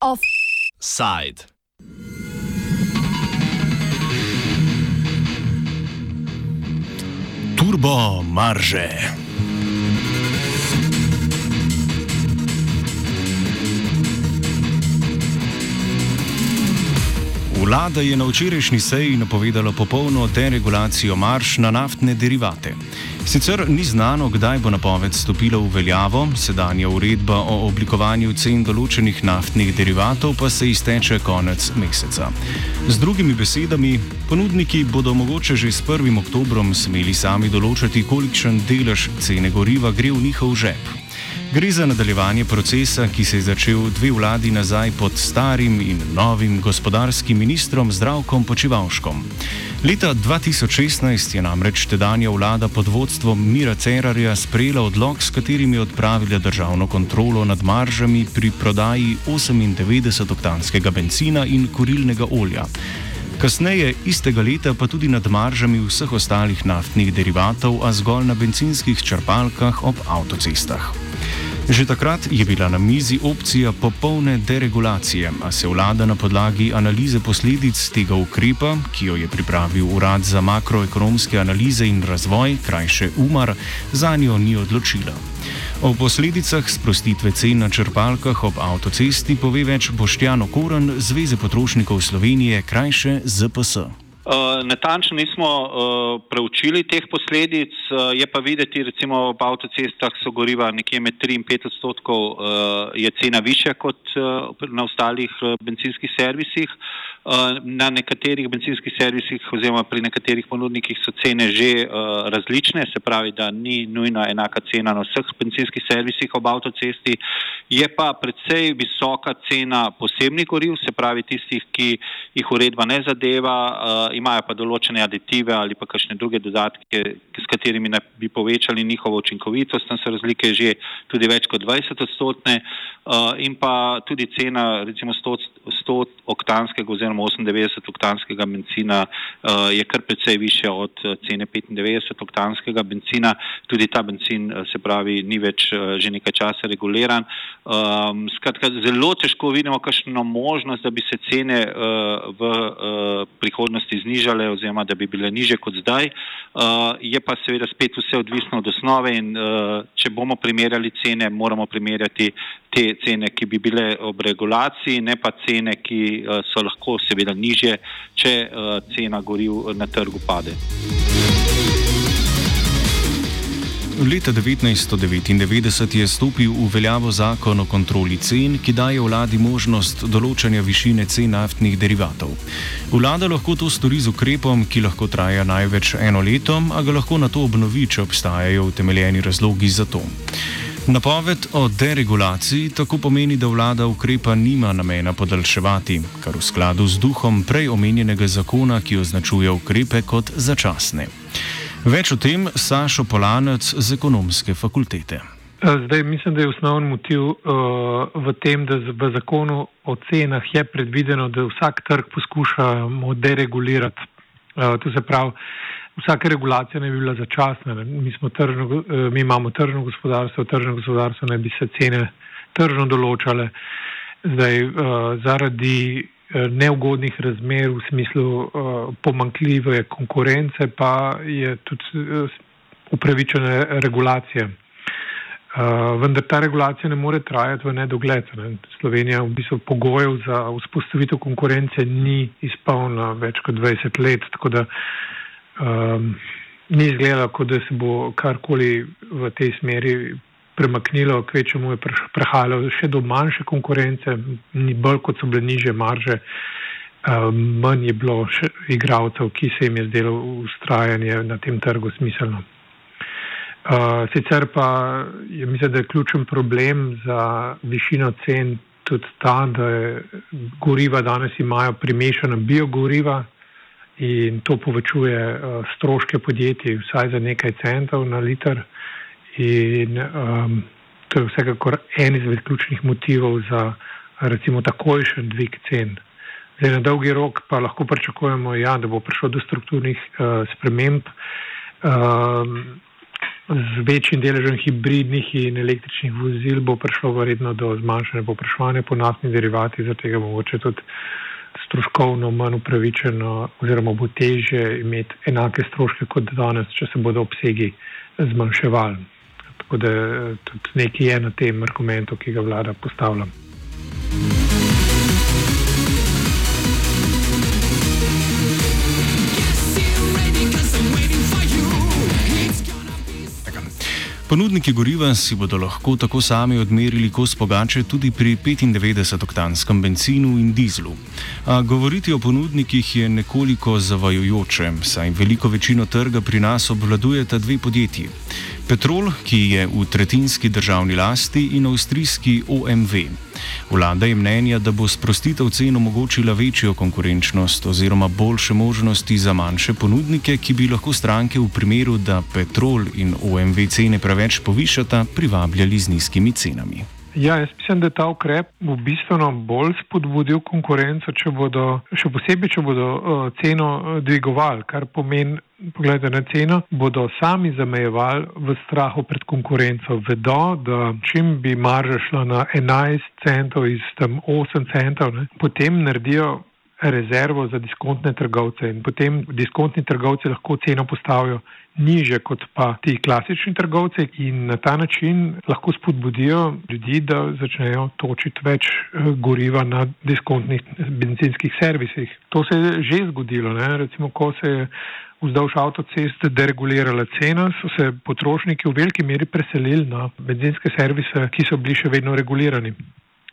Offside. Turbo marže. Vlada je na včerajšnji seji napovedala popolno deregulacijo marš na naftne derivate. Sicer ni znano, kdaj bo napoved stopila v veljavo, sedanja uredba o oblikovanju cen določenih naftnih derivatov pa se izteče konec meseca. Z drugimi besedami, ponudniki bodo mogoče že s 1. oktobrom smeli sami določati, kolikšen delež cene goriva gre v njihov žep. Gre za nadaljevanje procesa, ki se je začel dve vladi nazaj pod starim in novim gospodarskim ministrom Zdravkom Počivalškom. Leta 2016 je namreč tedanja vlada pod vodstvom Mira Cerarja sprejela odlog, s katerim je odpravila državno kontrolo nad maržami pri prodaji 98-oktanskega benzina in kurilnega olja. Kasneje, istega leta, pa tudi nad maržami vseh ostalih naftnih derivatov, a zgolj na benzinskih črpalkah ob avtocestah. Že takrat je bila na mizi opcija popolne deregulacije, a se vlada na podlagi analize posledic tega ukrepa, ki jo je pripravil Urad za makroekonomske analize in razvoj, krajše UMAR, za njo ni odločila. O posledicah sprostitve cen na črpalkah ob avtocesti pove več Boštjano Koren, Zveze potrošnikov Slovenije, krajše ZPS. Uh, natančno nismo uh, preučili teh posledic, uh, je pa videti, recimo v avtocestah so goriva nekje med 3 in 5 odstotkov, je cena više kot na ostalih benzinskih servisih. Uh, na nekaterih benzinskih servisih oziroma pri nekaterih ponudnikih so cene že uh, različne, se pravi, da ni nujna enaka cena na vseh benzinskih servisih ob avtocesti. Je pa predvsej visoka cena posebnih goriv, se pravi tistih, ki jih uredba ne zadeva. Uh, imajo pa določene aditive ali pa kakšne druge dodatke, s katerimi bi povečali njihovo učinkovitost, tam so razlike že tudi več kot 20 odstotne in pa tudi cena recimo 100, 100 oktanskega oziroma 98 oktanskega benzina uh, je kar precej više od uh, cene 95 oktanskega benzina. Tudi ta benzin uh, se pravi ni več že nekaj časa reguliran. Um, skratka, zelo težko vidimo kakšno možnost, da bi se cene v prihodnosti znižale oziroma da bi bile niže kot zdaj. Je pa seveda spet vse odvisno od osnove in če bomo primerjali cene, moramo primerjati te cene, ki bi bile ob regulaciji, ne pa cene, ki so lahko seveda niže, če uh, cena goriv na trgu pade. Leta 1999 je stopil v veljavo zakon o kontroli cen, ki daje vladi možnost določanja višine cen naftnih derivatov. Vlada lahko to stori z ukrepom, ki lahko traja največ eno leto, a ga lahko na to obnovi, če obstajajo utemeljeni razlogi za to. Napoved o deregulaciji tako pomeni, da vlada ukrepa nima namena podaljševati, kar v skladu z duhom prej omenjenega zakona, ki označuje ukrepe kot začasne. Več o tem Sašo Polanec z ekonomske fakultete. Eh, zdaj, mislim, da je osnovni motiv uh, v tem, da v zakonu o cenah je predvideno, da vsak trg poskušamo deregulirati. Uh, to se pravi, vsaka regulacija ne bi bila začasna. Mi, tržno, uh, mi imamo tržno gospodarstvo, tržno gospodarstvo naj bi se cene tržno določale. Zdaj, uh, zaradi Eh, neugodnih razmer v smislu uh, pomankljive konkurence, pa je tudi uh, upravičena regulacija. Uh, vendar ta regulacija ne more trajati v nedogled. Ne. Slovenija v bistvu pogojev za vzpostavitev konkurence ni izpolnila več kot 20 let, tako da um, ni izgledalo, kot da se bo karkoli v tej smeri premaknilo, kvečemu je prehajalo še do manjše konkurence, ni bolj kot so bile niže marže, um, manj je bilo še igralcev, ki se jim je zdelo ustrajanje na tem trgu smiselno. Uh, sicer pa je, mislim, da je ključen problem za višino cen tudi ta, da goriva danes imajo primešana biogoriva in to povečuje uh, stroške podjetij vsaj za nekaj centov na liter. In um, to je vsekakor en izmed ključnih motivov za recimo takojšen dvig cen. Zdaj, na dolgi rok pa lahko pričakujemo, ja, da bo prišlo do strukturnih uh, sprememb uh, z večjim deležem hibridnih in električnih vozil, bo prišlo verjetno do zmanjšanja popraševanja po naftnih derivatih, zato je mogoče tudi stroškovno manj upravičeno oziroma bo teže imeti enake stroške kot danes, če se bodo obsegi zmanjševali. Tako da tudi nekaj je na tem argumentu, ki ga vlada postavlja. Ponudniki goriva si bodo lahko tako sami odmerili kos pogače tudi pri 95-oktanskem benzinu in dizlu. A govoriti o ponudnikih je nekoliko zavajojoče, saj veliko večino trga pri nas obvladujeta dve podjetji. Petrol, ki je v tretjinski državni lasti, in avstrijski OMV. Vlada je mnenja, da bo sprostitev cen omogočila večjo konkurenčnost oziroma boljše možnosti za manjše ponudnike, ki bi lahko stranke v primeru, da Petrol in OMV cene preveč povišata, privabljali z nizkimi cenami. Ja, jaz mislim, da je ta ukrep v bistvu bolj spodbudil konkurenco, če bodo, še posebej, če bodo uh, ceno uh, dvigovali, kar pomeni, pogledajte na ceno, bodo sami zamejevali v strahu pred konkurenco. Vedo, da čim bi marža šla na 11 centov iz tam 8 centov, ne, potem naredijo rezervo za diskontne trgovce in potem diskontni trgovci lahko ceno postavijo niže kot pa ti klasični trgovci in na ta način lahko spodbudijo ljudi, da začnejo točiti več eh, goriva na diskontnih benzinskih servisih. To se je že zgodilo, ne? recimo, ko se je vzdolž avtoceste deregulirala cena, so se potrošniki v veliki meri preselili na benzinske servise, ki so bili še vedno regulirani.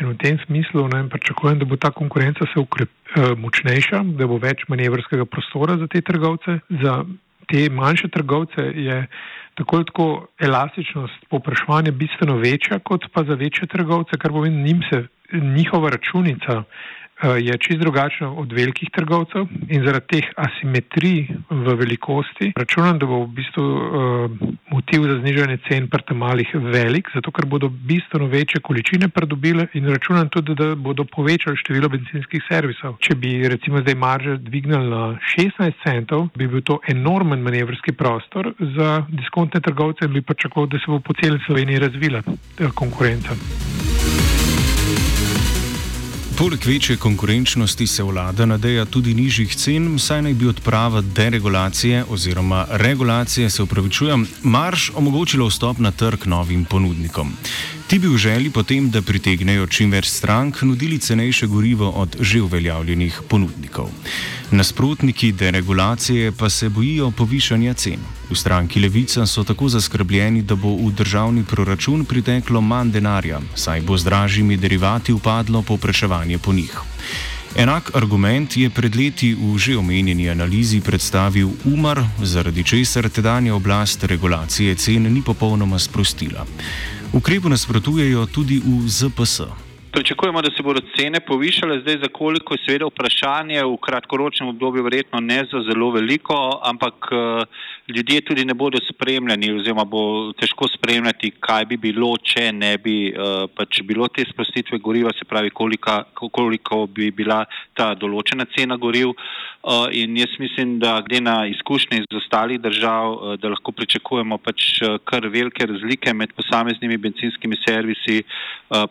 In v tem smislu ne, pričakujem, da bo ta konkurenca se ukrep, eh, močnejša, da bo več manevrskega prostora za te trgovce. Za te manjše trgovce je tako ali tako elastičnost popraševanja bistveno večja kot pa za večje trgovce, kar pomeni, njim se njihova računica je čist drugačna od velikih trgovcev in zaradi teh asimetrij v velikosti računam, da bo v bistvu uh, motiv za znižanje cen pri tem malih velik, zato ker bodo bistveno večje količine pridobile in računam tudi, da bodo povečali število benzinskih servisov. Če bi recimo zdaj marže dvignili na 16 centov, bi bil to enormen manevrski prostor za diskontne trgovce in bi pričakoval, da se bo po celi Sloveniji razvila eh, konkurenca. Poleg večje konkurenčnosti se vlada nadeja tudi nižjih cen, saj naj bi odprava deregulacije oziroma regulacije, se upravičujem, marš omogočila vstop na trg novim ponudnikom. Ti bi v želji potem, da pritegnejo čim več strank, nudili cenejše gorivo od že uveljavljenih ponudnikov. Nasprotniki deregulacije pa se bojijo povišanja cen. V stranki Levica so tako zaskrbljeni, da bo v državni proračun priteklo manj denarja, saj bo z dražjimi derivati upadlo popraševanje po njih. Enak argument je pred leti v že omenjeni analizi predstavil Umar, zaradi česar tedanja oblast regulacije cen ni popolnoma sprostila. Ukrepu nasprotujejo tudi v ZPS. Pričakujemo, da se bodo cene povišale, zdaj za koliko je seveda vprašanje, v kratkoročnem obdobju verjetno ne za zelo veliko, ampak uh, ljudje tudi ne bodo spremljani oziroma bo težko spremljati, kaj bi bilo, če ne bi uh, pač bilo te sprostitve goriva, se pravi, kolika, koliko bi bila ta določena cena goriv. Uh, in jaz mislim, da glede na izkušnje iz ostalih držav, da lahko pričakujemo pač kar velike razlike med posameznimi benzinskimi servisi,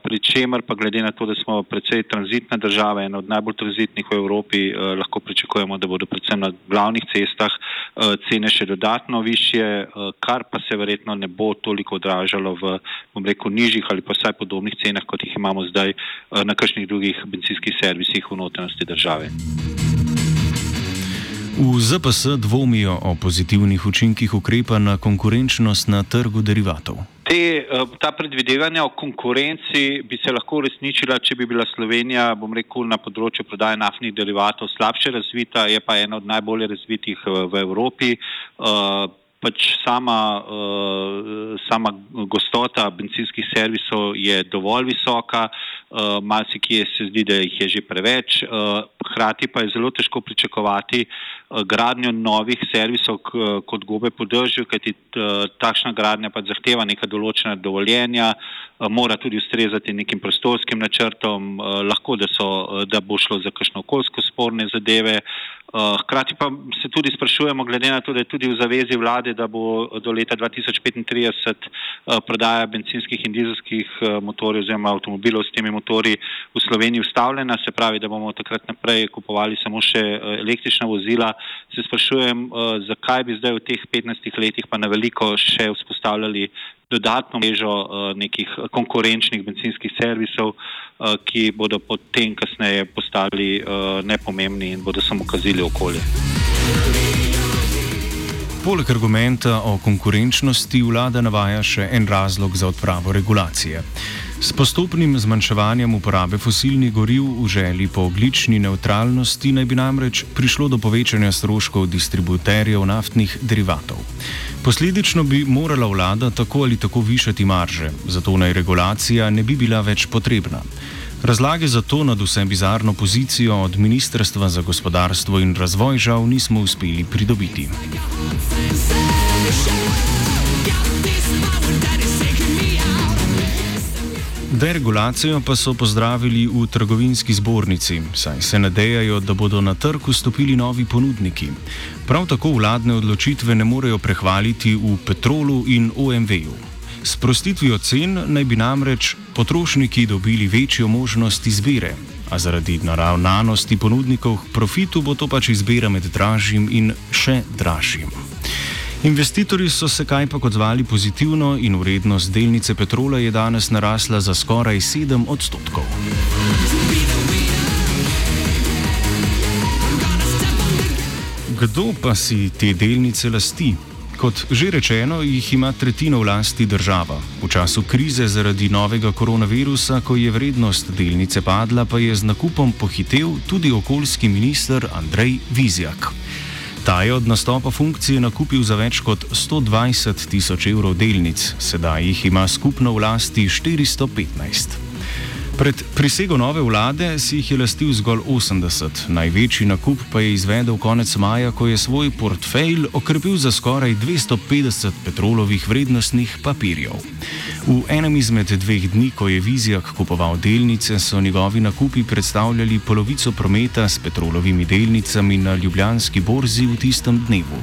pri čemer pa glede na to, da smo predvsej tranzitna država, ena od najbolj tranzitnih v Evropi, uh, lahko pričakujemo, da bodo predvsem na glavnih cestah uh, cene še dodatno više, eh, kar pa se verjetno ne bo toliko odražalo v, bom rekel, nižjih ali pa vsaj podobnih cenah, kot jih imamo zdaj eh, na kakšnih drugih benzinskih servisih v notranjosti države. V ZPS dvomijo o pozitivnih učinkih ukrepa na konkurenčnost na trgu derivatov. Te, eh, ta predvidevanja o konkurenci bi se lahko uresničila, če bi bila Slovenija, bom rekel, na področju prodaje naftnih derivatov slabše razvita, je pa ena od najbolje razvitih v Evropi. Eh, pač sama, sama gostota benzinskih servisov je dovolj visoka, uh, marsikje se zdi, da jih je že preveč, hkrati pa je zelo težko pričakovati uh, gradnjo novih servisov k, kot gobe podržju, kajti uh, takšna gradnja pa zahteva neka določena dovoljenja, mora tudi ustrezati nekim prostorskim načrtom, lahko da, so, da bo šlo za kakšno okoljsko sporne zadeve. Hkrati pa se tudi sprašujemo, glede na to, da je tudi v zavezi vlade, da bo do leta 2035 uh, prodaja benzinskih in dizelskih motorjev oziroma avtomobilov s temi motorji v Sloveniji ustavljena, se pravi, da bomo takrat naprej kupovali samo še uh, električna vozila. Se sprašujem, uh, zakaj bi zdaj v teh 15 letih pa na veliko še vzpostavljali dodatno mrežo uh, nekih konkurenčnih benzinskih servisov, ki bodo potem kasneje postali nepomembni in bodo samo kazili okolje. Poleg argumenta o konkurenčnosti vlada navaja še en razlog za odpravo regulacije. S postopnim zmanjševanjem uporabe fosilnih goriv v želji po oglični neutralnosti naj bi namreč prišlo do povečanja stroškov distributerjev naftnih derivatov. Posledično bi morala vlada tako ali tako višati marže, zato naj regulacija ne bi bila več potrebna. Razlage za to nad vse bizarno pozicijo od Ministrstva za gospodarstvo in razvoj žal nismo uspeli pridobiti. Deregulacijo pa so pozdravili v trgovinski zbornici, saj se nadejajo, da bodo na trg vstopili novi ponudniki. Prav tako vladne odločitve ne morejo prehvaliti v Petrolu in OMV-ju. S prostitvijo cen naj bi namreč potrošniki dobili večjo možnost izbire, a zaradi naravnanosti ponudnikov k profitu bo to pač izbira med dražjim in še dražjim. Investitorji so se kajpak odzvali pozitivno in vrednost delnice Petrola je danes narasla za skoraj 7 odstotkov. Kdo pa si te delnice lasti? Kot že rečeno, jih ima tretjino v lasti država. V času krize zaradi novega koronavirusa, ko je vrednost delnice padla, pa je z nakupom pohitev tudi okoljski minister Andrej Vizjak. Ta je od nastopa funkcije nakupil za več kot 120 tisoč evrov delnic, sedaj jih ima skupno v lasti 415. Pred prisego nove vlade si jih je lastil zgolj 80, največji nakup pa je izvedel konec maja, ko je svoj portfelj okrepil za skoraj 250 petrolovih vrednostnih papirjev. V enem izmed dveh dni, ko je Vizijak kupoval delnice, so njegovi nakupi predstavljali polovico prometa s petrolovimi delnicami na ljubljanski borzi v tistem dnevu.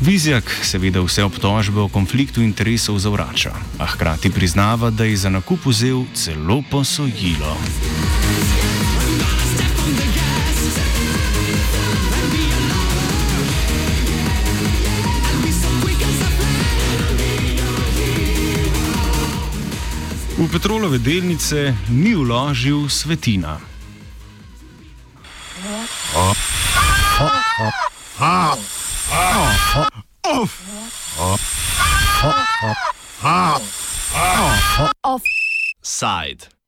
Vizjak seveda vse obtožbe o konfliktu interesov zavrača, a hkrati priznava, da je za nakup vzel celo posojilo. V petrolove delnice ni vložil svetina. Offside.